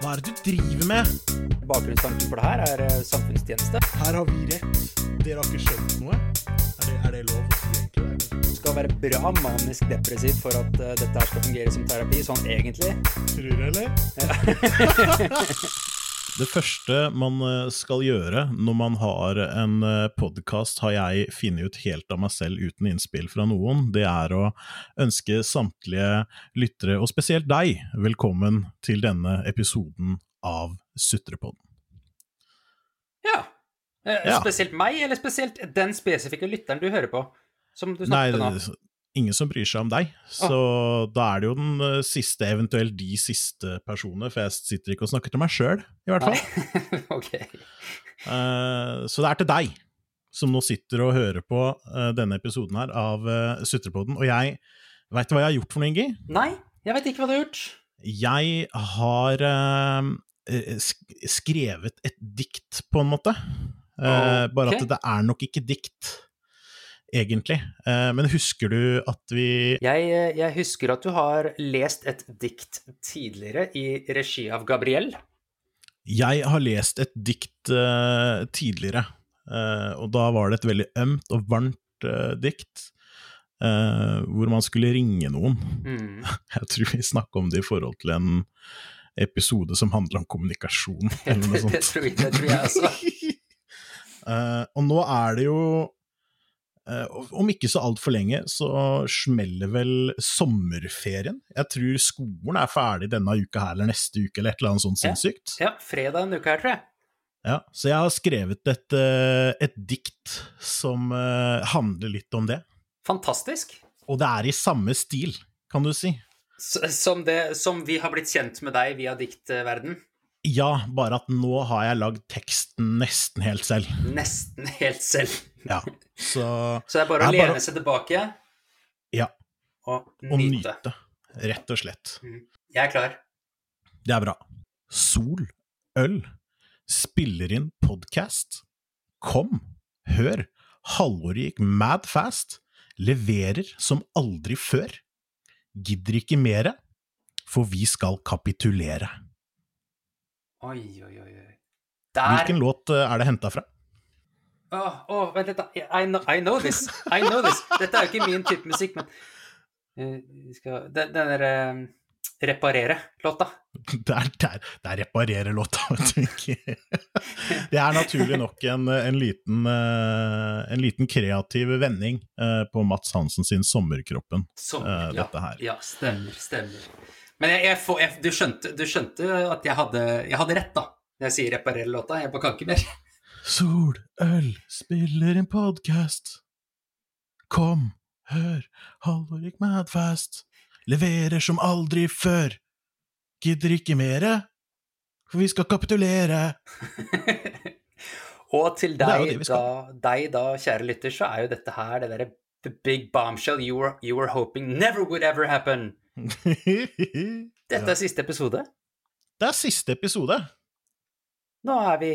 Hva er det du driver med? Bakgrunnstanken for det her er eh, samfunnstjeneste. Her har vi rett. Dere har ikke skjønt noe? Er det, er det lov å si egentlig? Du skal være bra manisk depressiv for at eh, dette her skal fungere som terapi, sånn egentlig. Tror du, eller? Det første man eh, skal gjøre når man har en podkast, har jeg funnet ut helt av meg selv uten innspill fra noen, det er å ønske samtlige lyttere, og spesielt deg, velkommen til denne episoden av Sutrepodden. Ja. Eh, Ja. Spesielt meg, eller spesielt den spesifikke lytteren du hører på? Som du snakket om nå? Ingen som bryr seg om deg, så da er det jo den eh, siste, eventuelt de siste personene, for jeg sitter ikke og snakker til meg sjøl, i hvert fall. okay. ok. Eh, så det er til deg som nå sitter og hører på eh, denne episoden her av uh, Sutrepodden. Og jeg Veit du hva jeg har gjort for noe, Ingi? Nei, jeg vet ikke hva du har gjort. Jeg har skrevet et dikt, på en måte. Eh, Bare at det er nok ikke dikt, egentlig. Eh, men husker du at vi Jeg, eh, jeg husker at du har lest et dikt tidligere i regi av Gabriel. Jeg har lest et dikt eh, tidligere, eh, og da var det et veldig ømt og varmt eh, dikt. eh, hvor man skulle ringe noen. Mm. Jeg tror vi snakka om det i forhold til en episode som handler om kommunikasjon, eller noe sånt. det, tror jeg, det tror jeg også. Eh, og nå er det jo Om ikke så altfor lenge, så smeller vel sommerferien. Jeg tror skolen er ferdig denne uka her eller neste uke, eller et eller annet sånt Ja. sinnssykt. Ja, fredag en uke her, tror jeg. Ja, så jeg har skrevet et, eh, et dikt som eh, handler litt om det. Fantastisk. Og det er i samme stil, kan du si. Som, det, som vi har blitt kjent med deg via diktverden. Ja, bare at nå har jeg lagd teksten nesten helt selv. Nesten helt selv. Ja, så Så det er bare å er bare lene seg tilbake Ja, og nyte. nyte. nyte. Rett og slett. Jeg er klar. Det er bra. Sol, øl, spiller inn podkast. Kom, hør. Halvåret gikk mad fast. Leverer som aldri før. Gidder ikke mere, for vi skal kapitulere. Oi, oi, oi. Der Hvilken låt eh, er det henta fra? Åh, oh, vent litt, da. I know, I know this. I know this. Dette er jo ikke min type musikk, men uh, skal Den, den derre Reparere-låta. Det er, der, er, det er reparere-låta, vet du ikke. Det er naturlig nok en, en, liten, eh, en liten kreativ vending eh, på Mats Hansen sin 'Sommerkroppen'. Sommer, Eh, dette her. ja, stemmer, stemmer. Men jeg, jeg får, jeg, du, skjønte, du skjønte at jeg hadde, jeg hadde rett, da. Når jeg sier reparere-låta. Jeg bare kan ikke mer. Sol, øl, spiller en podkast. Kom, hør, Halvor gikk madfast. Leverer som aldri før. Gidder ikke mere, for vi skal kapitulere. Og til deg, det da, deg da, kjære lytter, så er jo dette her det derre the big bombshell you were, you were hoping never would ever happen. Dette er siste episode. Det er siste episode. Nå er vi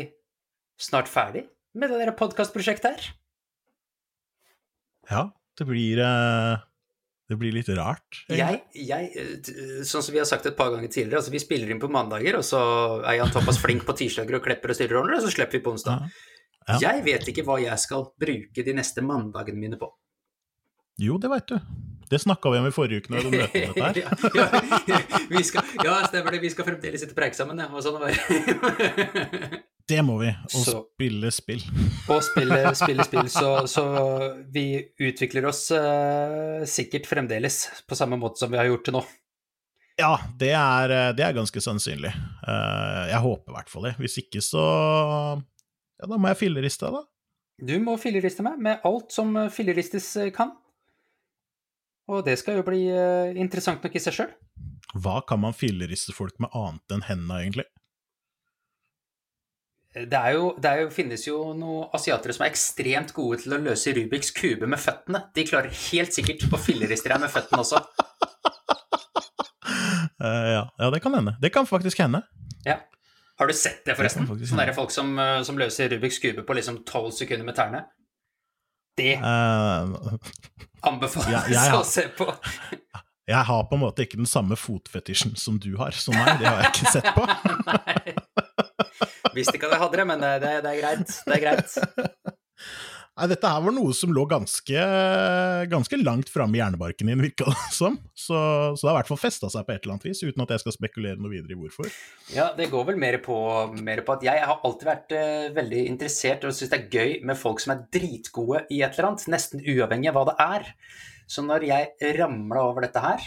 snart ferdig med det podkastprosjektet her. Ja, det blir eh, Det blir litt rart. Jeg, jeg, eh, sånn som vi har sagt et par ganger tidligere, altså vi spiller inn på mandager, og så er Jan Thomas flink på tirsdager og klepper og styrer og og så slipper vi på onsdag. Ja. Jeg vet ikke hva jeg skal bruke de neste mandagene mine på. Jo, det veit du. Det snakka vi om i forrige uke når du møtte om dette her. ja, ja, vi skal, ja, stemmer det. Vi skal fremdeles sitte preike sammen, ja. Og sånn var det. Må vi. Og Så- spille spill. og spille, spille spill. Så, så vi utvikler oss uh, sikkert fremdeles på samme måte som vi har gjort til nå. Ja, det er, eh, det er ganske sannsynlig. Uh, jeg håper i hvert fall det. Hvis ikke, så Ja, da må jeg filleriste, deg, da. Du må filleriste meg med alt som filleristes kan. Og det skal jo bli uh, interessant nok i seg sjøl. Hva kan man filleriste folk med annet enn hendene, egentlig? Det, er jo, det er jo, finnes jo noen asiatere som er ekstremt gode til å løse Rubiks kube med føttene. De klarer helt sikkert å filleriste deg med føttene også. uh, ja. ja, det kan hende. Det kan faktisk hende. Ja. Har du sett det, forresten? Det Sånne folk som, eh, som løser Rubiks kube på liksom tolv sekunder med tærne. Det uh, anbefales jeg, jeg å se på. Jeg har på en måte ikke den samme fotfetisjen som du har, så nei, det har jeg ikke sett på. Visste ikke at jeg hadde det, men det, det, det er greit. Det er greit. Nei, dette her var noe som lå ganske, ganske langt framme i hjernebarken din, virka det som. Så, så det har i hvert fall festa seg på et eller annet vis, uten at jeg skal spekulere noe videre i hvorfor. Ja, det går vel mer på, mer på at jeg har alltid vært uh, veldig interessert og syns det er gøy med folk som er dritgode i et eller annet, nesten uavhengig av hva det er. Så når jeg ramla over dette her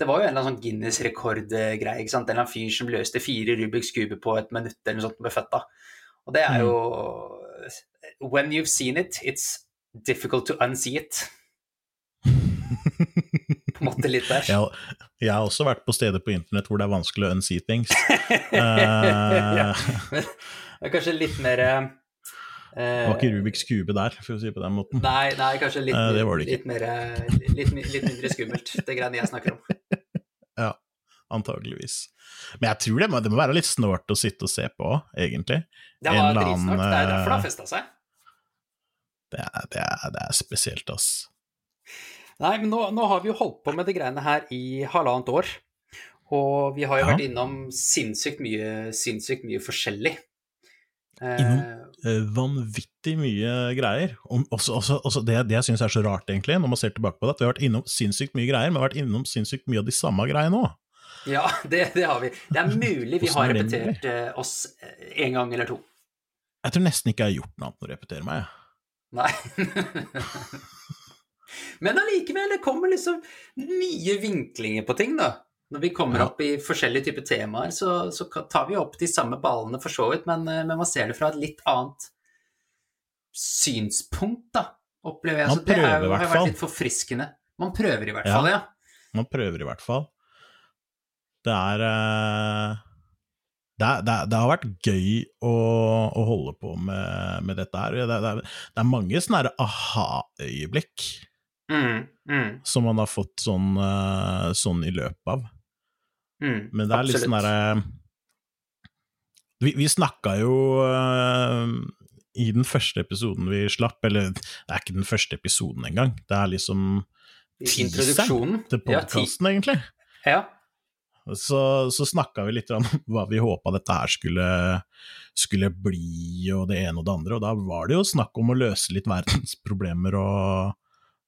Det var jo en eller annen sånn Guinness-rekordgreie, ikke sant. En eller annen fyr som løste fire Rubiks kube på et minutt eller noe sånt med føtta. Og det er jo when you've seen it, it's difficult to unsee it. på en måte litt der. Jeg, jeg, har også vært på steder på internett hvor det er vanskelig å unsee things. ja, det er kanskje litt mer uh, Det var ikke Rubiks kube der, for å si det på den måten. Nei, nei kanskje litt, uh, det litt, mer, litt, litt, mindre skummelt, det greiene jeg snakker om. ja, antageligvis. Men jeg tror det må, det må være litt snålt å sitte og se på, egentlig. Det var dritsnålt, det er derfor det har festa seg. Det er, det er, det er spesielt, ass. Nei, men nå, nå, har vi jo holdt på med de greiene her i halvannet år. Og vi har jo ja. vært innom sinnssykt mye, sinnssykt mye forskjellig. Innom eh, vanvittig mye greier. Og også, også, også det, det, jeg syns er så rart, egentlig, når man ser tilbake på det, at vi har vært innom sinnssykt mye greier, men vi har vært innom sinnssykt mye av de samme greiene òg. Ja, det, det, har vi. Det er mulig vi har repetert uh, oss en gang eller to. Jeg tror nesten ikke jeg har gjort noe annet enn å repetere meg. Nei. Men allikevel, det kommer liksom nye vinklinger på ting, da. Når vi kommer opp i forskjellige typer temaer, så, så, tar vi opp de samme ballene for så vidt, men, eh, men, man ser det fra et litt annet synspunkt, da, opplever jeg. Man så det er, har vært litt forfriskende. Man prøver i hvert fall, ja. Man prøver i hvert fall. Det er uh det, det, det, har vært gøy å, å holde på med, med dette her. Det, det, er mange sånne aha-øyeblikk mm, mm. som man har fått sånn, uh, sånn i løpet av. Mm, Men det er litt sånn derre Vi, vi snakka jo uh, i den første episoden vi slapp, eller det er ikke den første episoden engang, det er liksom teaseren til podkasten, ja, egentlig. Ja så, så snakka vi litt om hva vi håpa dette her skulle, skulle, bli, og det ene og det andre, og da var det jo snakk om å løse litt verdensproblemer og,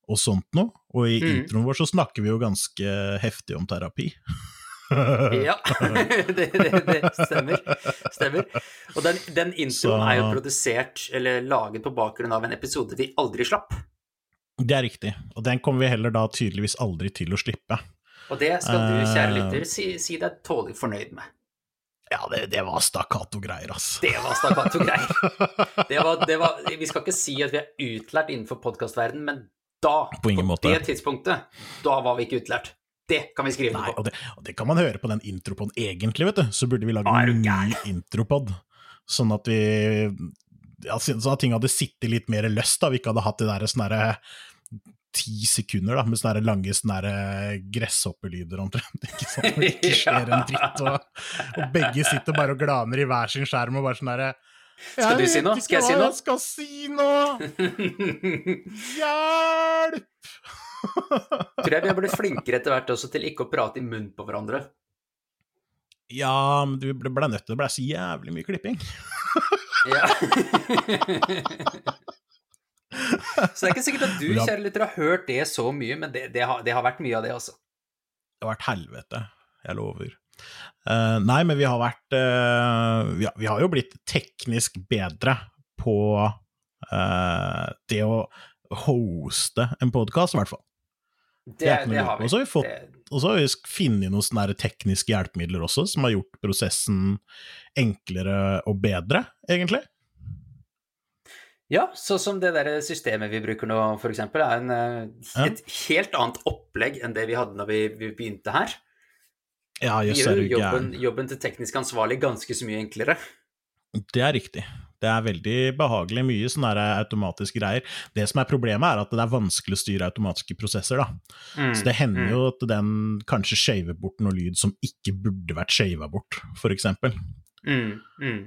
og sånt noe. Og i mm. introen vår så snakker vi jo ganske heftig om terapi. ja, det, det, det, stemmer. stemmer. Og den, den introen så... er jo produsert, eller laget på bakgrunn av en episode vi aldri slapp. Det er riktig, og den kommer vi heller da tydeligvis aldri til å slippe. Og det skal du, kjære lytter, si, si deg tålelig fornøyd med. Ja, det, det var stakkato-greier, ass. Det var stakkato-greier. vi skal ikke si at vi er utlært innenfor podkastverdenen, men da, på, på det tidspunktet, da var vi ikke utlært. Det kan vi skrive Nei, på. Og det, og det, kan man høre på den intropoden egentlig, vet du. Så burde vi lage en ny intropod, sånn at vi ja, sånn at ting hadde sittet litt mer løst, da. Vi ikke hadde hatt det der sånn derre ti sekunder da, med sånne lange sånne gresshoppelyder omtrent. Ikke sant? Det ikke skjer en dritt, og, og, begge sitter bare og glaner i hver sin skjerm og bare sånn herre Skal du si noe? Skal jeg si noe? Jeg skal si noe! Hjelp! Tror jeg vi har blitt flinkere etter hvert også til ikke å prate i munnen på hverandre. Ja, men du ble nødt til det ble så jævlig mye klipping. ja. Så det er ikke sikkert at du, kjære lytter, har hørt det så mye, men det, det, har, det, har, vært mye av det, altså. Det har vært helvete, jeg lover. Uh, nei, men vi har vært uh, vi, har, vi, har, jo blitt teknisk bedre på uh, det å hoste en podkast, i hvert fall. Det, det har vi. Og så har vi, fått, og så har vi funnet noen sånne tekniske hjelpemidler også, som har gjort prosessen enklere og bedre, egentlig. Ja, sånn som det der systemet vi bruker nå, f.eks., er en, eh, et helt annet opplegg enn det vi hadde når vi, vi begynte her. Ja, jøss, er du jobben, jobben til teknisk ansvarlig ganske så mye enklere. Det er riktig. Det er veldig behagelig. Mye sånne automatiske greier. Det som er problemet, er at det er vanskelig å styre automatiske prosesser. da. Mm, så det hender mm. jo at den kanskje shaver bort noe lyd som ikke burde vært shava bort, f.eks. Mm, mm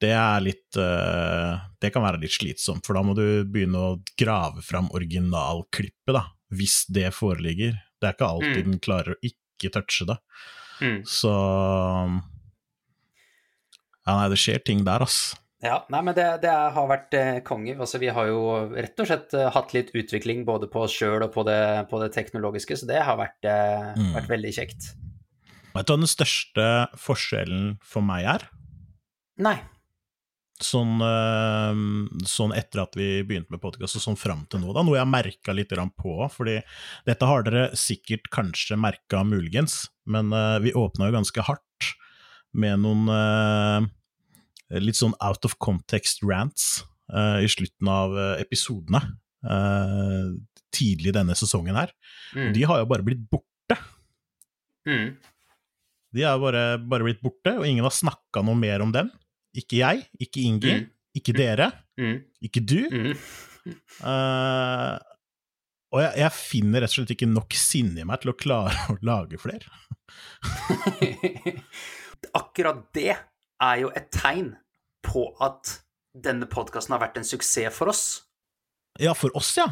det er litt uh, Det kan være litt slitsomt, for da må du begynne å grave fram originalklippet, da, hvis det foreligger. Det er ikke alltid Mm. den klarer å ikke touche det. Mm. Så Ja, nei, det skjer ting der, ass. Ja, nei, men det, det har vært eh, konge. Altså, vi har jo rett og slett eh, hatt litt utvikling både på oss sjøl og på det, på det teknologiske, så det har vært, eh, Mm. vært veldig kjekt. Vet du hva den største forskjellen for meg er? Nei. Sånn, eh, sånn etter at vi begynte med podkast og sånn fram til nå, da, noe jeg har merka litt på. fordi dette har dere sikkert kanskje merka muligens, men eh, vi åpna jo ganske hardt med noen eh, litt sånn out of context rants i slutten av episodene. tidlig denne sesongen her. Mm. De har jo bare blitt borte. Mm. De er bare, bare blitt borte, og ingen har snakka noe mer om dem. Ikke jeg, ikke Ingi, Mm. ikke dere, Mm. ikke du. Mm. Uh, og jeg, jeg finner rett og slett ikke nok sinne i meg til å klare å lage flere. Akkurat det er jo et tegn på at denne podkasten har vært en suksess for oss. Ja, for oss, ja.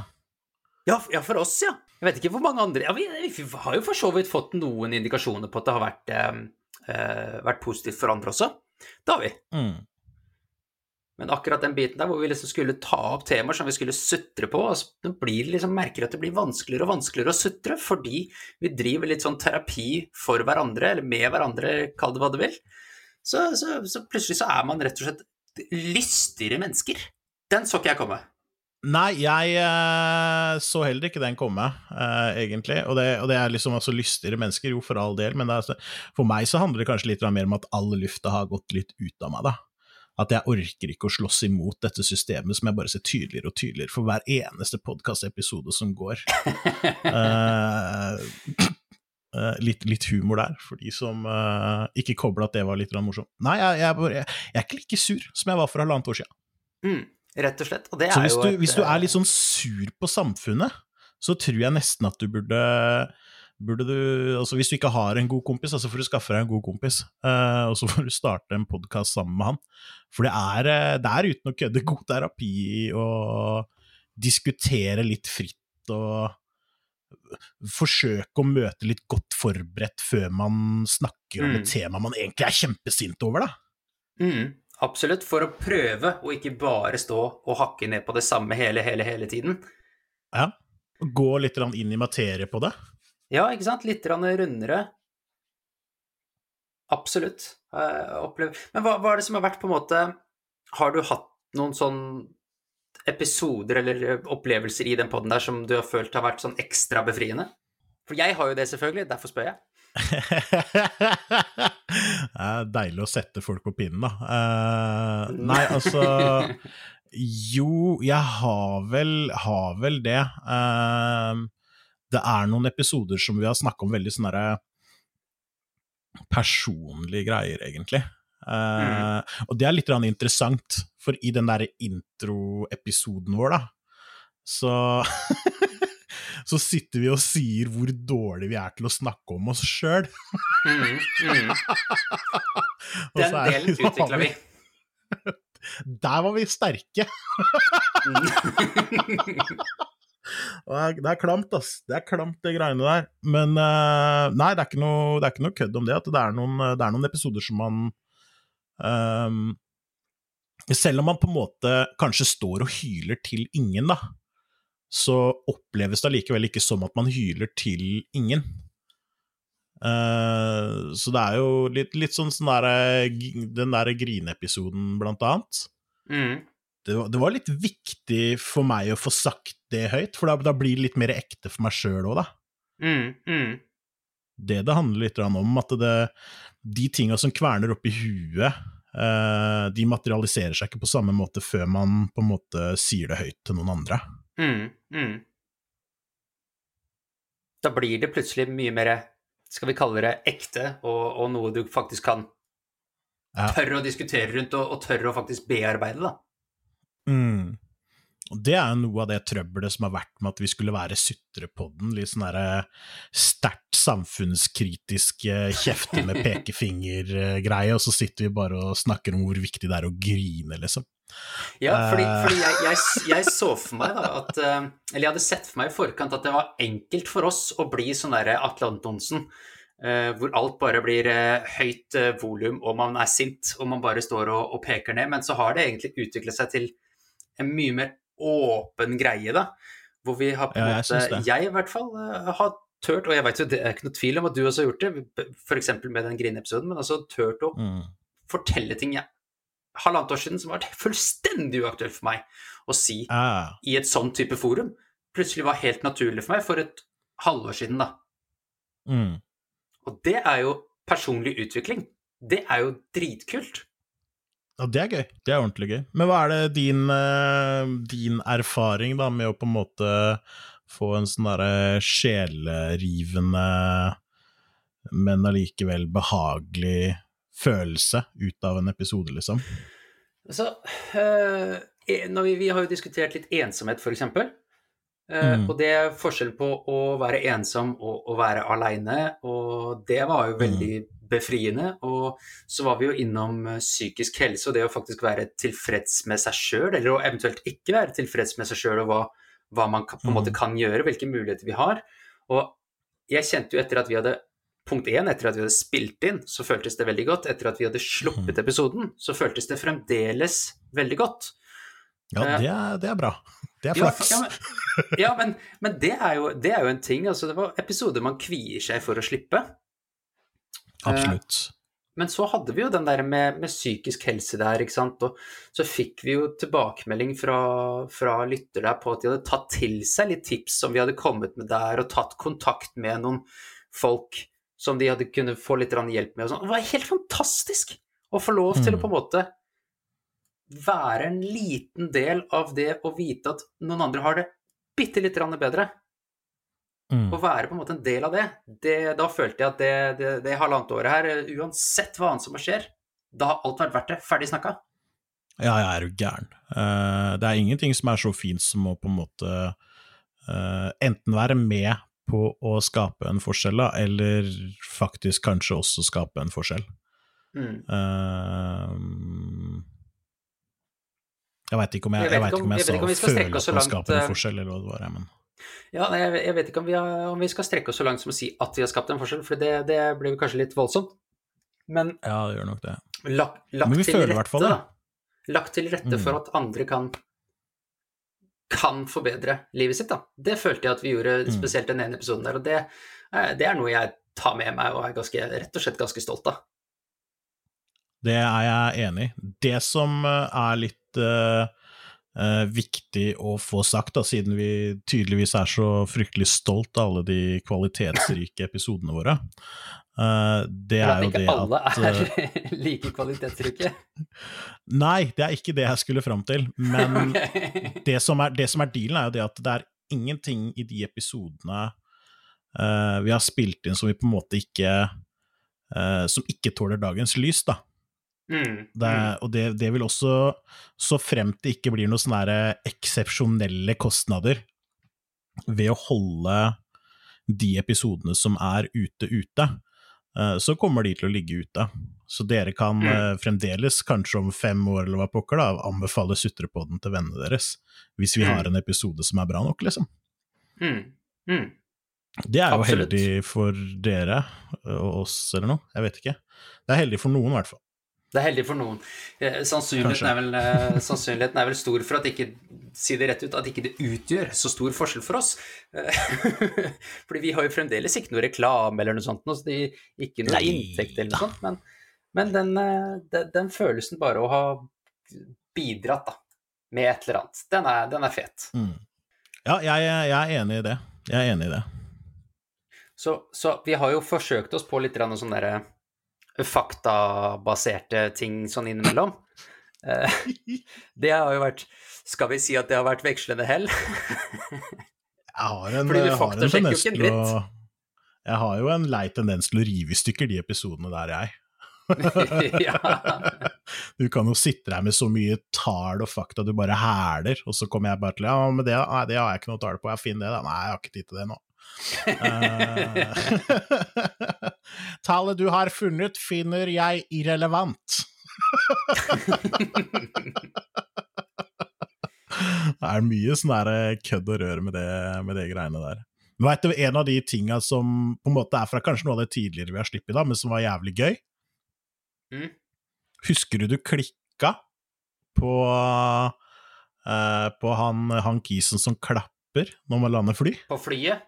Ja, ja, for oss, ja. Jeg vet ikke hvor mange andre ja, vi, vi har jo for så vidt fått noen indikasjoner på at det har vært, eh, eh, vært positivt for andre også. Det har vi. Mm. Men akkurat den biten der hvor vi liksom skulle ta opp temaer som vi skulle sutre på, og så blir det liksom, merker at det blir vanskeligere og vanskeligere å sutre fordi vi driver litt sånn terapi for hverandre, eller med hverandre, kall det hva du vil. Så, så, så plutselig så er man rett og slett lystigere mennesker. Den så ikke jeg komme. Nei, jeg uh, så heller ikke den komme, uh, egentlig. Og det, og det er liksom altså lystigere mennesker, jo, for all del, men er, for meg så handler det kanskje litt mer om at all lufta har gått litt ut av meg, da. At jeg orker ikke å slåss imot dette systemet som jeg bare ser tydeligere og tydeligere for hver eneste podkastepisode som går. uh, Uh, litt, litt humor der, for de som uh, ikke kobla at det var litt morsomt. Nei, jeg, jeg, jeg, jeg er ikke like sur som jeg var for halvannet år siden. Mm, rett og slett. Og det Så er hvis jo du, et, hvis du eh, er litt sånn sur på samfunnet, så tror jeg nesten at du burde Burde du, altså Hvis du ikke har en god kompis, så får du skaffe deg en god kompis. Uh, og så får du starte en podkast sammen med han. For det er, eh, det er uten å kødde god terapi å diskutere litt fritt og forsøke å møte litt godt forberedt før man snakker om Mm. et tema man egentlig er kjempesint over, da. Mm, absolutt. For å prøve å ikke bare stå og hakke ned på det samme hele, hele, hele tiden. Ja. Gå litt inn i materie på det. Ja, ikke sant? Litt rundere. Absolutt. Men hva, hva er det som har vært på en måte Har du hatt noen sånn episoder eller opplevelser i den poden der som du har følt har vært sånn ekstra befriende? For jeg har jo det, selvfølgelig. Derfor spør jeg. Det er deilig å sette folk på pinnen, da. Uh, nei, altså Jo, jeg har vel, har vel det. Uh, det er noen episoder som vi har snakka om veldig sånne personlige greier, egentlig. Eh, Og det er litt interessant, for i den derre introepisoden vår, da, så Så sitter vi og sier hvor dårlig vi er til å snakke om oss sjøl. Mm, mm. Den delen utvikla vi. Der var vi sterke! Mm. Det er, klamt, ass. Det er klamt, det greiene der. Men eh, nei, det er, ikke noe, det er ikke noe kødd om det. At det er noen, det er noen episoder som man um, Selv om man på en måte kanskje står og hyler til ingen, da, så oppleves det allikevel ikke som at man hyler til ingen. Uh, så det er jo litt, litt sånn, sånn der, den der grineepisoden, blant annet Mm. det var, det var litt viktig for meg å få sagt det høyt, for da, da blir det litt mer ekte for meg sjøl òg, da. Mm, mm. Det det handler litt om, at det, de tinga som kverner oppi huet, uh, de materialiserer seg ikke på samme måte før man på en måte sier det høyt til noen andre. Mm, mm. Da blir det plutselig mye mer, skal vi kalle det, ekte, og, og noe du faktisk kan Ja. tørre å diskutere rundt, og, og tørre å faktisk bearbeide, da. Mm. Og det er noe av det trøbbelet som har vært med at vi skulle være sutrepodden, litt sånn derre sterkt samfunnskritisk eh, kjefte med pekefinger-greie, og så sitter vi bare og snakker om hvor viktig det er å grine, liksom. Ja, fordi, fordi jeg, jeg, jeg, så for meg da at Eller jeg hadde sett for meg i forkant at det var enkelt for oss å bli sånn derre Atle Antonsen. hvor alt bare blir høyt volum, og man er sint, og man bare står og, og, peker ned. Men så har det egentlig utviklet seg til en mye mer åpen greie, da. Hvor vi har på en ja, måte Jeg i hvert fall har tørt, og jeg vet jo det er ikke noe tvil om at du også har gjort det, f.eks. med den Grine-episoden, men også tørt å mm. fortelle ting jeg halvannet år siden som var fullstendig uaktuelt for meg å si ah. i et sånn type forum, plutselig var helt naturlig for meg for et halvår siden, da. Mm. Og det er jo personlig utvikling. Det er jo dritkult. Ja, det er gøy. Det er ordentlig gøy. Men hva er det din, eh, din erfaring da med å på en måte få en sånn derre sjelerivende, men allikevel behagelig følelse ut av en episode, liksom? Altså, øh, vi, vi, har jo diskutert litt ensomhet, eksempel. Uh, mm. Og det er forskjell på å være ensom og å være aleine, og det var jo veldig mm. befriende. Og så var vi jo innom psykisk helse og det å faktisk være tilfreds med seg sjøl, eller å eventuelt ikke være tilfreds med seg sjøl, og hva, hva man på en måte mm. kan gjøre, hvilke muligheter vi har. Og jeg kjente jo etter at vi hadde Punkt én, etter at vi hadde spilt inn, så føltes det veldig godt. Etter at vi hadde sluppet mm. episoden, så føltes det fremdeles veldig godt. Ja, eh, det er, det er bra. Det er flaks. Ja, ja, men, ja, men, men det, er jo, det, er jo, en ting. Altså, det var episoder man kvier seg for å slippe. Absolutt. Men så hadde vi jo den der med, med, psykisk helse der, ikke sant. Og så fikk vi jo tilbakemelding fra, fra lytter der på at de hadde tatt til seg litt tips som vi hadde kommet med der, og tatt kontakt med noen folk som de hadde kunnet få litt hjelp med. Og sånn. Det var helt fantastisk å få lov til å på en mm. måte være en liten del av det å vite at noen andre har det bitte litt bedre. Mm. Å være på en måte en del av det, det da følte jeg at det, det, det halvannet året her, uansett hva annet som skjer, da har alt vært verdt det. Ferdig snakka. Ja, jeg er jo gæren. Uh, det er ingenting som er så fint som å på en måte uh, enten være med på å skape en forskjell, da, eller faktisk kanskje også skape en forskjell. Mm. Uh, jeg veit ikke om jeg, jeg, jeg, ikke om jeg, jeg sa føle på å skape en forskjell, eller hva det var, men ja, jeg, jeg, vet ikke om vi, har, om vi, skal strekke oss så langt som å si at vi har skapt en forskjell, for det, det blir kanskje litt voldsomt. Men Ja, det gjør nok det. Lagt, lagt Men vi føler i hvert fall det. Lagt til rette mm. for at andre kan kan forbedre livet sitt, da. Det følte jeg at vi gjorde, mm. spesielt den ene episoden der. Og det, eh, det er noe jeg tar med meg og er ganske, rett og slett ganske stolt av. Det er jeg enig i. Det som eh, er litt uh, uh, viktig å få sagt, da, siden vi tydeligvis er så fryktelig stolt av alle de kvalitetsrike episodene våre. Eh, det er jo det at Ikke alle er eh, like kvalitetsrike? Nei, det er ikke det jeg skulle fram til. Men okay. det, som er, det, som er, dealen, er jo det at det er ingenting i de episodene uh, vi har spilt inn som vi på en måte ikke uh, Som ikke tåler dagens lys, da. Mm, det, mm. og det, det, vil også, så fremt det ikke blir noen sånne eksepsjonelle kostnader ved å holde de episodene som er ute, ute, så kommer de til å ligge ute. Så dere kan mm. uh, fremdeles, kanskje om fem år eller hva pokker, da, anbefale Sutrepodden til vennene deres, hvis vi mm. har en episode som er bra nok, liksom. Mm. Mm. Det er jo Absolutt. heldig for dere og oss, eller noe. Jeg vet ikke. Det er heldig for noen, i hvert fall. Det er heldig for noen. Eh, sannsynligheten er, vel, eh, sannsynligheten er, vel, stor for at ikke si det rett ut, at ikke det utgjør så stor forskjell for oss. Eh, fordi vi har jo fremdeles ikke noe reklame eller noe sånt, så det er ikke noe Nei. inntekt eller noe sånt. Men, men den, den, den, følelsen bare å ha bidratt da, med et eller annet, den er, den er fet. Mm. Ja, jeg, jeg, er enig i det. Jeg er enig i det. Så, så vi har jo forsøkt oss på litt sånn derre faktabaserte ting sånn innimellom. Eh, det har jo vært Skal vi si at det har vært vekslende hell? jeg har en, jeg har en dritt. å Jeg har jo en lei tendens til å rive i stykker de episodene der, jeg. Du kan jo sitte der med så mye tall og fakta du bare hæler, og så kommer jeg bare til Ja, men det, det har jeg ikke noe tall på, jeg finner det, da. Nei, jeg har ikke tid til det nå. Eh, tallet du har funnet, finner jeg irrelevant. det er mye sånn eh, kødd og rør med det, med det greiene der. Men vet du, En av de tinga som på en måte er fra kanskje noe av det tidligere vi har sluppet, da, men som var jævlig gøy Mm. Husker du du klikka på, uh, på han, han kisen som klapper når man lander fly? På flyet?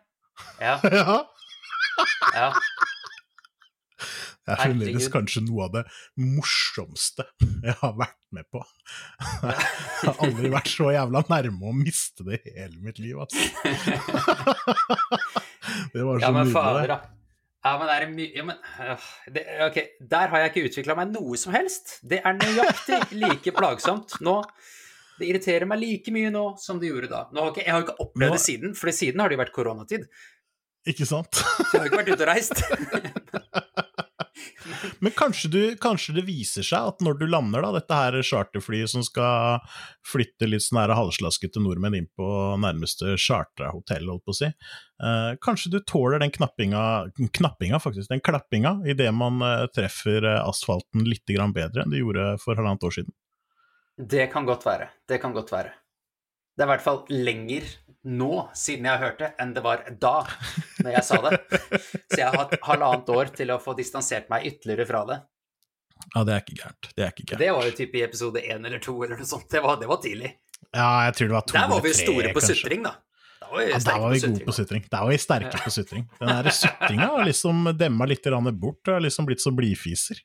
Ja. ja. ja. Det er fremdeles kanskje noe av det morsomste jeg har vært med på. Jeg har aldri vært så jævla nærme å miste det i hele mitt liv, altså. Det var så Ja, men fader, da. Ja, men er det mye ja, men, øh, det, Ok, der har jeg ikke utvikla meg noe som helst. Det er nøyaktig like plagsomt nå. Det irriterer meg like mye nå som det gjorde da. Har ikke, jeg har jo ikke opplevd Nå- det siden, for siden har det jo vært koronatid. Ikke sant? Så jeg har ikke vært ute og reist. Men kanskje, du, kanskje det viser seg at når du lander, da, dette her charterflyet som skal flytte litt sånn halvslaskete nordmenn inn på nærmeste chartra hotell, holdt på å si, eh, kanskje du tåler den knappinga, knappinga faktisk, den klappinga, idet man eh, treffer eh, asfalten litt grann bedre enn det gjorde for halvannet år siden. Det kan godt være. Det kan godt være. Det er i hvert fall lenger nå, siden jeg har hørt det, enn det var da, når jeg sa det. Så jeg har hatt halvannet år til å få distansert meg ytterligere fra det. Ja, det er ikke gærent. Det er ikke gærent. Det var jo typ i episode én eller to eller noe sånt. Det var, det var tidlig. Ja, jeg tror det var to Der var vi eller tre, store på kanskje. sutring, da. Da var vi Ja, der var vi gode på sutring. Der var vi sterke på sutring. Den der sutringa har liksom demma litt bort, har liksom blitt så blidfiser.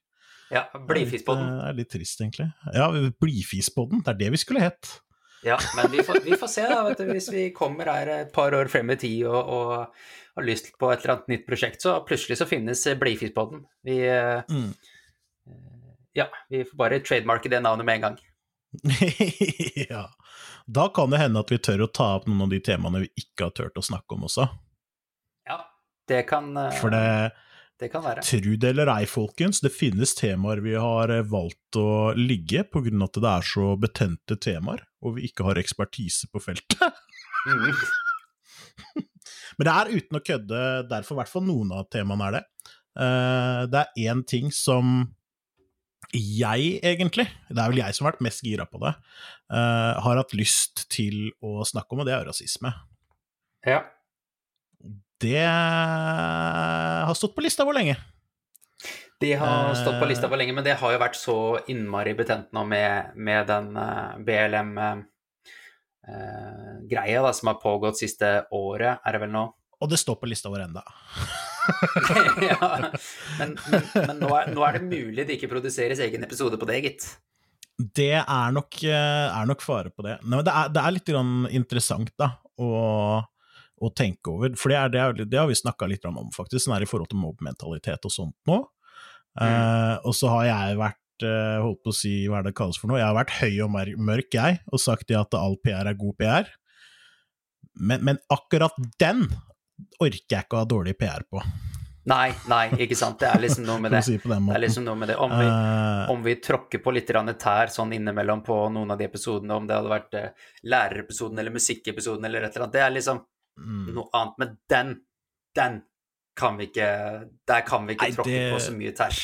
Ja, Blidfispodden. Det er litt trist, egentlig. Ja, Blidfispodden, det er det vi skulle hett. Ja, men vi får, vi får se, da. Vet du, hvis vi kommer her et par år frem i tid og, og har lyst på et eller annet nytt prosjekt, så plutselig så finnes Blidfispodden. Vi eh, Mm. Ja, vi får bare trademarke det navnet med en gang. ja. Da kan det hende at vi tør å ta opp noen av de temaene vi ikke har turt å snakke om også. Ja, det kan, eh, For det, det kan være. Tru det eller ei, folkens, det finnes temaer vi har eh, valgt å ligge av at det er så betente temaer, og vi ikke har ekspertise på feltet. Mm. Men det er uten å kødde derfor i hvert fall noen av temaene er det. Eh, det er én ting som jeg, egentlig, det er vel jeg som har vært mest gira på det, eh, har hatt lyst til å snakke om, og det er rasisme. Ja. Det har stått på lista hvor lenge? De har stått på Eh. lista for lenge, men det har jo vært så innmari betent nå med, med den BLM-greia eh, da, som har pågått siste året, er det vel nå? Og det står på lista vår enda. ja, men men, men nå, er, nå er det mulig det ikke produseres egen episode på det, gitt. Det er nok, eh, er nok fare på det. Nei, men det, er, det er litt grann interessant da, å, å tenke over, for det, er, det, er, det har vi snakka litt om, faktisk, sånn her i forhold til mobbmentalitet og sånt nå. Eh, og så har jeg vært eh, holdt på å si, hva er det kalles for noe, jeg har vært høy og mørk, jeg, og sagt det at all PR er god PR. Men, men akkurat den orker jeg ikke å ha dårlig PR på, Nei, nei, ikke sant. Det er liksom noe med det. det er liksom noe med det. Om vi, Eh, om vi tråkker på litt tær sånn innimellom på noen av de episodene, om det hadde vært lærerepisoden eller musikkepisoden eller et eller annet, det er liksom mm. noe annet. Men den, den kan vi ikke Der kan vi ikke Nei, tråkke det- på så mye tæsj.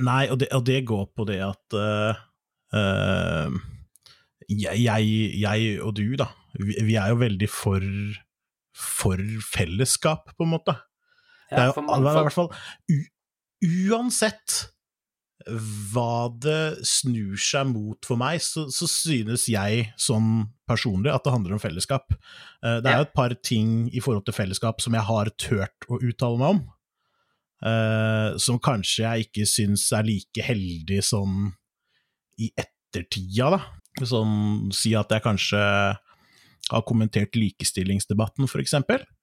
Nei, og det, og det går på det at uh, uh, jeg, jeg, og du, da, vi, vi er jo veldig for, for fellesskap, på en måte. det er jo i hvert fall Uansett hva det snur seg mot for meg, så, så synes jeg sånn personlig at det handler om fellesskap. Eh, Det er jo et par ting i forhold til fellesskap som jeg har tørt å uttale meg om, eh, som kanskje jeg ikke syns er like heldig sånn i ettertida, da. Sånn si at jeg kanskje har kommentert likestillingsdebatten, for eksempel.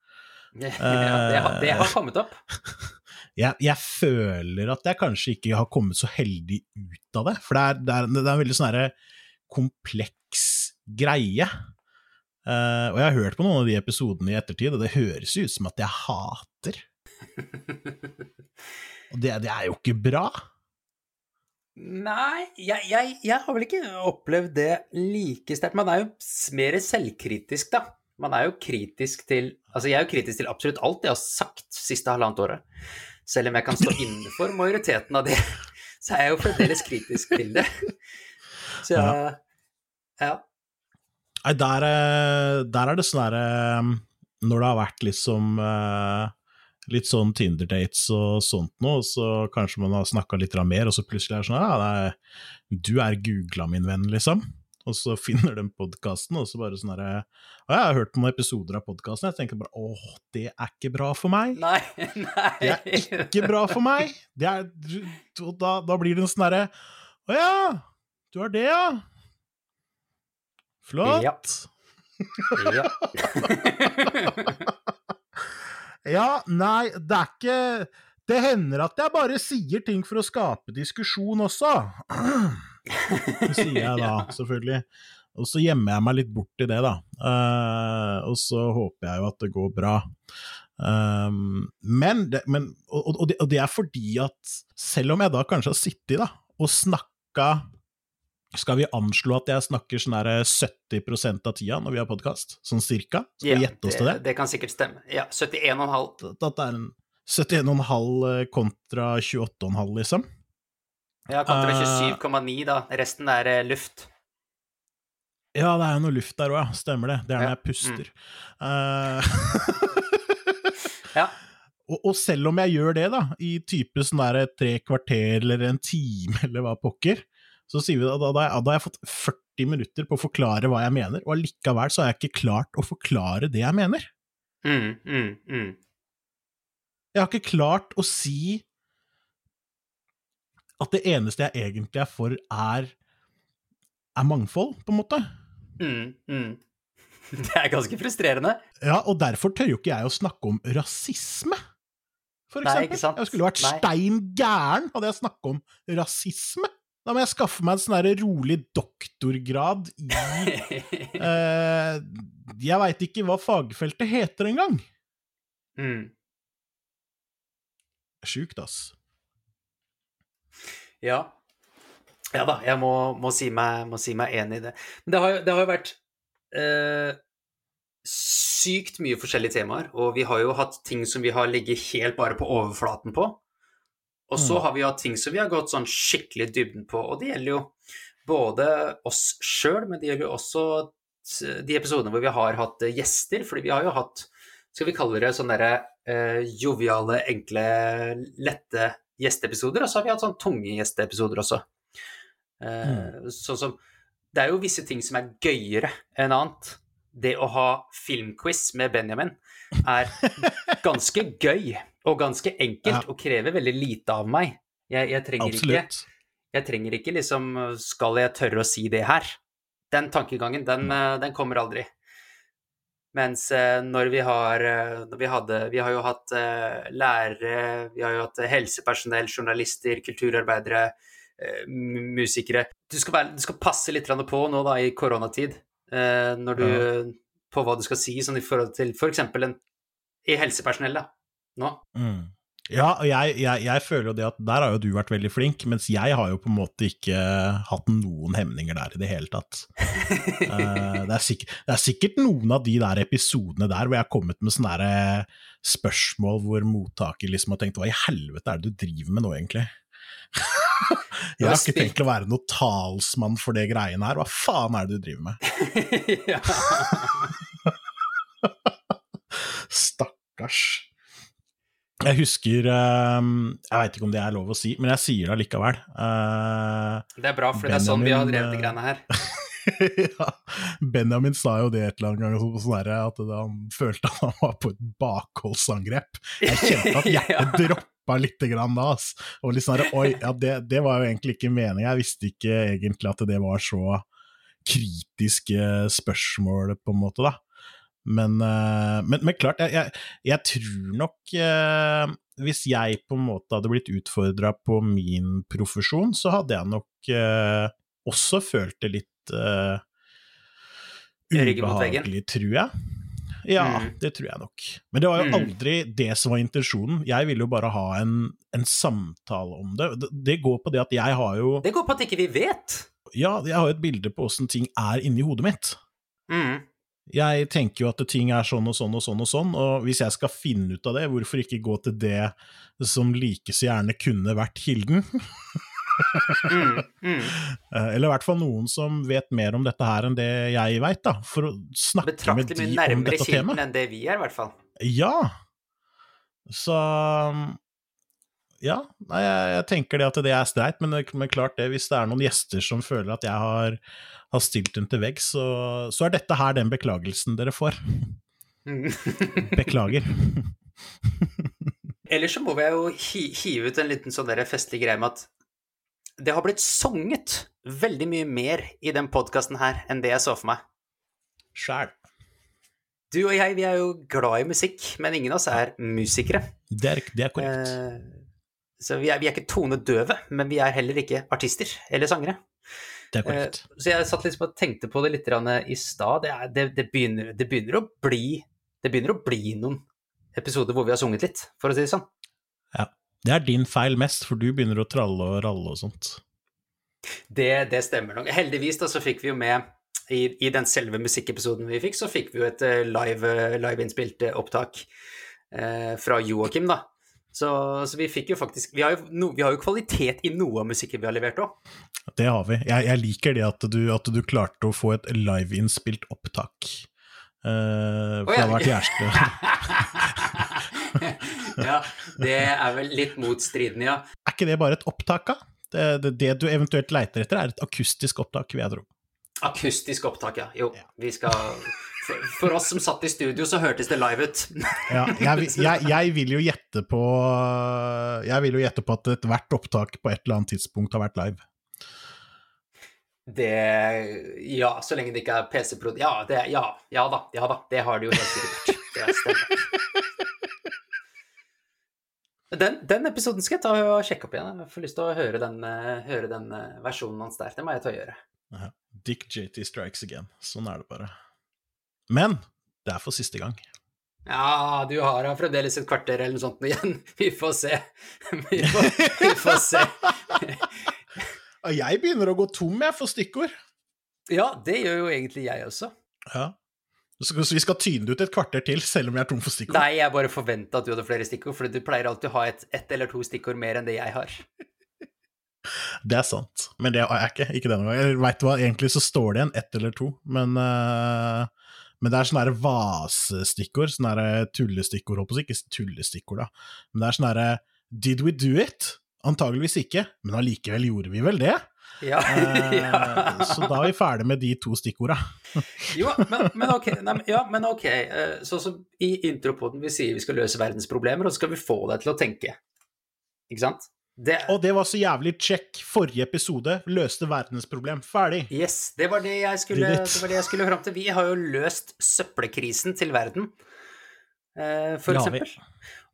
Ja, det, har, det har kommet opp. jeg, jeg føler at jeg kanskje ikke har kommet så heldig ut av det, for det er, det er, det er en veldig sånn kompleks greie. Uh, og jeg har hørt på noen av de episodene i ettertid, og det høres jo ut som at jeg hater. Og det, det er jo ikke bra. Nei, jeg, jeg, jeg har vel ikke opplevd det like sterkt. Man er jo mer selvkritisk, da. Man er jo kritisk til Altså, jeg er jo kritisk til absolutt alt jeg har sagt siste halvannet året. Selv om jeg kan stå innenfor majoriteten av det så er jeg jo fremdeles kritisk til det. Så ja. ja. Nei, der, eh, der, er det sånn derre eh, Når det har vært liksom uh, litt sånn Tinder-dates og sånt noe, så kanskje man har snakka litt mer, og så plutselig er det sånn Ja, er, du er googla, min venn, liksom. Og så finner de podkasten, og så bare sånn herre Å, jeg har hørt noen episoder av podkasten, jeg tenker bare åh, det er ikke bra for meg. Nei, nei. Det er ikke bra for meg. Det er, da, da blir det en sånn herre Å ja, du har det, ja. Flott. Ja. ja. ja, nei, det er ikke Det hender at jeg bare sier ting for å skape diskusjon også. Det sier jeg da, selvfølgelig. Og så gjemmer jeg meg litt bort i det, da. Uh, og så håper jeg jo at det går bra. Um, men, det, men og, og, det, og, det, er fordi at selv om jeg da kanskje har sittet da, og snakka skal vi anslå at jeg snakker sånn 70% av tida når vi har podkast? Sånn cirka? Skal ja, vi gjette oss til det? Det kan sikkert stemme. Ja, 71,5. At det er en 71,5 kontra 28,5, liksom? Ja, kontra 27,9, da. Resten er eh, luft. Ja, det er jo noe luft der òg, ja. Stemmer det. Det er når jeg puster. Mm. Uh, ja. Og, og, selv om jeg gjør det, da, i type sånn der tre kvarter eller en time eller hva pokker, så sier vi da, da, da, da har jeg fått 40 minutter på å forklare hva jeg mener, og allikevel så har jeg ikke klart å forklare det jeg mener. Mm, mm, mm. Jeg har ikke klart å si at det eneste jeg egentlig er for, er, er mangfold, på en måte. Mm, mm. Det er ganske frustrerende. Ja, og derfor tør jo ikke jeg å snakke om rasisme, for eksempel. Nei, ikke sant? Jeg skulle vært Nei. stein gæren hadde jeg snakket om rasisme. Da må jeg skaffe meg en sånn rolig doktorgrad i eh, Jeg veit ikke hva fagfeltet heter engang. Mm. Sjukt, ass. Ja. Ja da, jeg må, må, si, meg, må si, meg, enig i det. Men det har, det har jo vært eh, sykt mye forskjellige temaer, og vi har jo hatt ting som vi har ligget helt bare på overflaten på. Og så mm. har vi hatt ting som vi har gått sånn skikkelig dybden på, og det gjelder jo både oss sjøl, men det gjelder jo også de episodene hvor vi har hatt gjester, fordi vi har jo hatt, skal vi kalle det sånne derre eh, joviale, enkle, lette gjesteepisoder, og så har vi hatt sånn tunge gjesteepisoder også. Eh, mm. Sånn som Det er jo visse ting som er gøyere enn annet. Det å ha filmquiz med Benjamin er ganske gøy og ganske enkelt, ja. og krever veldig lite av meg. Jeg, jeg trenger Absolutt. ikke Jeg trenger ikke liksom Skal jeg tørre å si det her? Den tankegangen, den, mm. den kommer aldri. Mens eh, når vi har eh, når vi, hadde, vi har jo hatt uh, lærere, vi har jo hatt helsepersonell, journalister, kulturarbeidere, musikere du skal, være, du skal, passe litt på nå da i koronatid, når du ja. På hva du skal si, sånn i forhold til f.eks. For en i helsepersonell, da, nå. Mm. Ja, og jeg, jeg, jeg, føler jo det at der har jo du vært veldig flink, mens jeg har jo på en måte ikke hatt noen hemninger der i det hele tatt. uh, det, er sikkert, det, er sikkert, noen av de der episodene der hvor jeg har kommet med sånne der, uh, spørsmål hvor mottaker liksom har tenkt hva i helvete er det du driver med nå, egentlig? jeg har ikke tenkt å være noen talsmann for det greiene her, hva faen er det du driver med? Stakkars. Jeg husker uh, Jeg veit ikke om det er lov å si, men jeg sier det allikevel. Uh, det er bra, for det er sånn vi har drevet de greiene her. ja, Benjamin sa jo det et eller annet gang, sånn at han følte at han var på et bakholdsangrep. Jeg kjente at hjertet droppa litt grann da. Ass. Og litt sånn Oi, ja, det, det, var jo egentlig ikke meninga. Jeg visste ikke egentlig at det var så kritiske spørsmål, på en måte, da. Men, uh, men, men, klart, jeg, jeg, jeg tror nok uh, Hvis jeg på en måte hadde blitt utfordra på min profesjon, så hadde jeg nok uh, også følt det litt ubehagelig, tror jeg. Ja, mm. det tror jeg nok. Men det var jo mm. aldri det som var intensjonen. Jeg ville jo bare ha en, en samtale om det. det. det. går på det at jeg har jo Det går på at ikke vi vet! Ja, jeg har jo et bilde på åssen ting er inni hodet mitt. Mm. Jeg tenker jo at ting er sånn og sånn og sånn og sånn, og hvis jeg skal finne ut av det, hvorfor ikke gå til det som like så gjerne kunne vært kilden? Mm, mm. Eh, Eller i hvert fall noen som vet mer om dette her enn det jeg veit, da. For å snakke med Betraktelig de mye om nærmere dette kilden temaet. enn det vi er, i hvert fall. Ja. Så Ja, nei, jeg, jeg tenker det at det er streit, men, men klart det, hvis det er noen gjester som føler at jeg har, har stilt dem til veggs, så, så er dette her den beklagelsen dere får. Beklager. Ellers så må vi jo hi hive ut en liten sånn festlig greie med at det har blitt sunget veldig mye mer i den podkasten her enn det jeg så for meg. Sjæl. Du og jeg, vi er jo glad i musikk, men ingen av oss er musikere. Det er, det er korrekt. Eh, så vi er, vi er ikke tonedøve, men vi er heller ikke artister eller sangere. Det er korrekt. Uh, så jeg satt liksom og tenkte på det litt i stad. Det, det, det, det, begynner å bli, noen episoder hvor vi har sunget litt, for å si det sånn. Ja. Det er din feil mest, for du begynner å tralle og ralle og sånt. Det, det stemmer nok. Heldigvis da, så fikk vi jo med i, i den selve musikkepisoden vi fikk, så fikk vi jo et live, live innspilt liveinnspilt eh, opptak eh, fra Joakim, da. Så, så vi fikk jo faktisk Vi har jo, no, vi har jo kvalitet i noe av musikken vi har levert òg. Det har vi. Jeg, jeg liker det at du, at du klarte å få et liveinnspilt opptak. Uh, for Å, det har vært hjerte... ja, det er vel litt motstridende, ja. Er ikke det bare et opptak, da? Det, det, det du eventuelt leiter etter, er et akustisk opptak, vil jeg tro. Akustisk opptak, ja. Jo, Ja. vi skal for, oss som satt i studio, så hørtes det live ut. Ja, jeg, jeg, jeg vil jo gjette på Jeg vil jo gjette på at ethvert opptak på et eller annet tidspunkt har vært live. Det Ja, så lenge det ikke er PC-prod... Ja, det, ja, ja da. Ja da. Det har det jo helt sikkert vært. Den, den episoden skal jeg ta og sjekke opp igjen. Jeg får lyst til å høre den, eh, høre den eh, versjonen hans der. Det må jeg ta og gjøre. Dick JT strikes again. Sånn er det bare. Men det er for siste gang. Ja, du har fremdeles et kvarter eller noe sånt igjen. Vi får se. Vi får, vi får se. Jeg begynner å gå tom, jeg, for stikkord. Ja, det gjør jo egentlig jeg også. Ja. Så vi skal tyne det ut et kvarter til, selv om jeg er tom for stikkord. Nei, jeg bare forventa at du hadde flere stikkord, for du pleier alltid å ha et, ett eller to stikkord mer enn det jeg har. Det er sant, men det har jeg ikke. Ikke denne gangen. Veit du hva, egentlig så står det igjen ett eller to, men, eh, men det er sånne vasestikkord, sånne der tullestikkord, håper jeg, ikke tullestikkord, da, men det er sånne der Did we do it? Antageligvis ikke, men allikevel gjorde vi vel det? Ja, Eh, ja. Så da er vi ferdig med de to stikkorda. Jo, men, men ok. Nei, men- ja, men ok. eh, Sånn som i intropoden vi sier vi skal løse verdens problemer, og så skal vi få deg til å tenke. Ikke sant? Det, Og det var så jævlig check. Forrige episode løste verdensproblem. Ferdig. yes, det var det jeg skulle, det var det jeg skulle fram til. Vi har jo løst søppelkrisen til verden, eh, for ja, eksempel.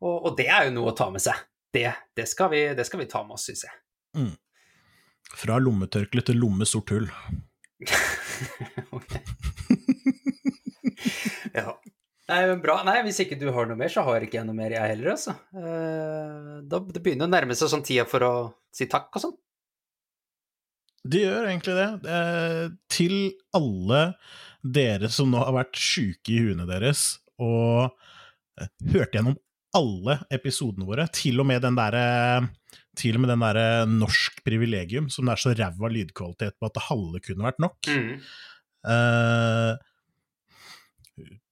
Og, og det er jo noe å ta med seg. Det, det, skal, vi, det skal vi ta med oss, syns jeg. Fra lommetørkle til lomme sort hull. Ok. ja. Nei, men bra. Nei, hvis ikke du har noe mer, så har ikke jeg noe mer, jeg heller, altså. Eh, Da, det begynner å nærme seg sånn tida for å si takk og sånn. Det gjør egentlig det. Eh, til alle dere som nå har vært sjuke i huene deres og eh, hørt gjennom alle episodene våre, til og med den derre til og med den der norsk privilegium, som det er så ræva lydkvalitet på at det halve kunne vært nok. Mm. Eh,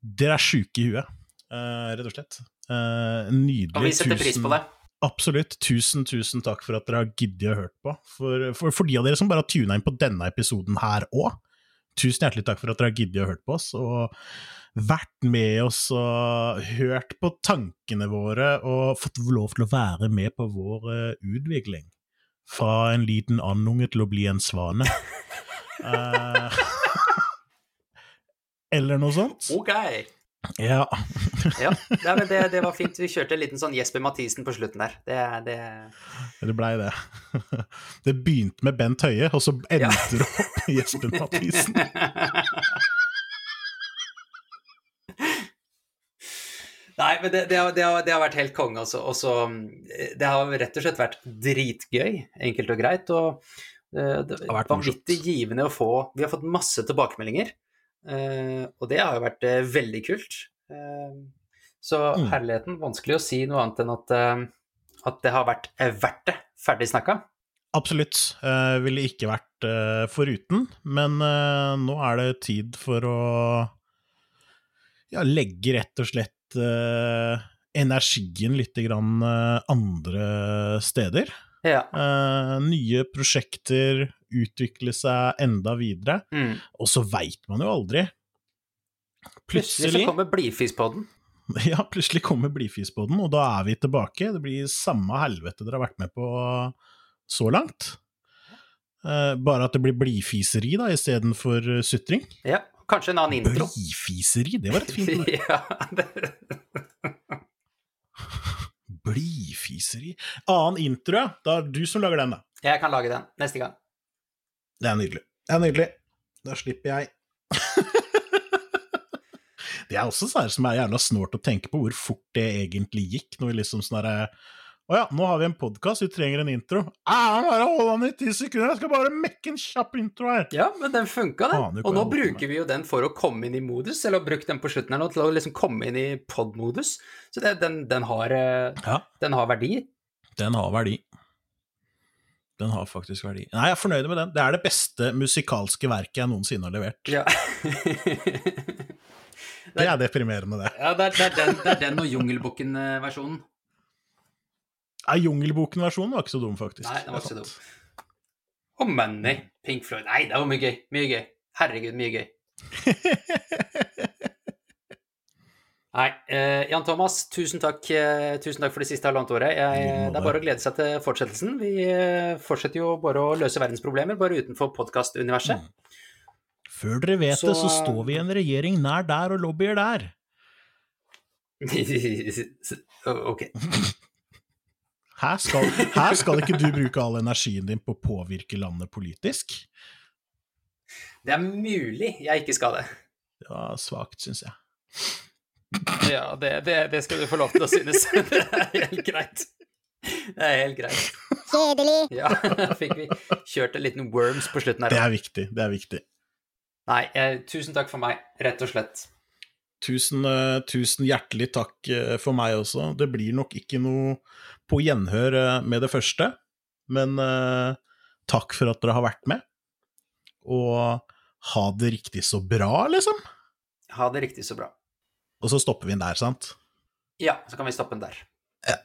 dere er sjuke i huet, eh, rett og slett. Eh, nydelig. Og vi setter pris på det. Absolutt. Tusen, tusen takk for at dere har giddet å høre på. For, for, for de av dere som bare har tuna inn på denne episoden her òg, tusen hjertelig takk for at dere har giddet å høre på oss, og vært med oss og hørt på tankene våre, og fått lov til å være med på vår uh, utvikling. Fra en liten andunge til å bli en svane. Eh, eller noe sånt. Ok. Ja. Ja, ja men det, det var fint. Vi kjørte en liten sånn Jesper Mathisen på slutten der. Det, det Det blei det. Det begynte med Bent Høie, og så endte det opp med Jesper Mathisen. Nei, men det, det, har, det, har, det har vært helt konge, altså. Og så eh, Det har rett og slett vært dritgøy, enkelt og greit. Og eh, det har vært vanvittig givende å få Vi har fått masse tilbakemeldinger, og det har jo vært eh, veldig kult. Eh, så Mm. herligheten Vanskelig å si noe annet enn at, eh, at det har vært eh, verdt det. Ferdig snakka. Absolutt. Uh, ville ikke vært uh, foruten. Men uh, nå er det tid for å ja, legge rett og slett energien litt grann andre steder. Ja. nye prosjekter, utvikle seg enda videre. Mm. Og så veit man jo aldri. Plutselig, plutselig så kommer Blidfispodden. Ja, plutselig kommer Blidfispodden, og da er vi tilbake. Det blir samme helvete dere har vært med på så langt. Uh, bare at det blir blidfiseri da, istedenfor uh, sutring. Ja, kanskje en annen intro. Blidfiseri, det var et fint ord. ja, det... blidfiseri Annen intro, ja. Da er det du som lager den, da. Jeg kan lage den neste gang. Det er nydelig. Det er nydelig. Da slipper jeg. det er også sånn som er jævla snålt å tenke på hvor fort det egentlig gikk, når vi liksom sånn herre å ja, nå har vi en podkast, vi trenger en intro. Ah, bare hold an i ti sekunder, jeg skal bare mekke en kjapp intro her. Ja, men den funka, den. Og nå bruker vi jo den for å komme inn i modus, eller har brukt den på slutten her nå til å liksom komme inn i pod-modus. Så det, den, den, har, eh, ja. den har verdi. Den har verdi. Den har faktisk verdi. Nei, jeg er fornøyd med den. Det er det beste musikalske verket jeg noensinne har levert. Ja. det er deprimerende, det. Ja, det er, det er den, det er den og Jungelbukken-versjonen. Ja, Jungelboken-versjonen var ikke så dum, faktisk. Nei, den var ikke så dum. Og Money, Pink Floyd Nei, det var mye gøy. Mye gøy. Herregud, mye gøy. Nei, eh, Jan Thomas, tusen takk, eh, tusen takk for det siste halvannet året. Jeg, det er bare å glede seg til fortsettelsen. Vi eh, fortsetter jo bare å løse verdensproblemer, bare utenfor podkastuniverset. Mm. Før dere vet så... det, så står vi i en regjering nær der og lobbyer der. ok. Her skal, her skal ikke du bruke all energien din på å påvirke landet politisk. Det er mulig jeg ikke skal det. Det var svakt, syns jeg. Ja, det, det, det, skal du få lov til å synes. Det er helt greit. Det er helt greit. Kjedelig. Ja, fikk vi kjørt en liten worms på slutten her. Det er viktig. Det er viktig. Nei, eh, tusen takk for meg, rett og slett. Tusen, uh, tusen hjertelig takk uh, for meg også. Det blir nok ikke noe på gjenhør uh, med det første, men takk for at dere har vært med. Og ha det riktig så bra, liksom. Ha det riktig så bra. Og så stopper vi den der, sant? Ja, så kan vi stoppe den der. Ja.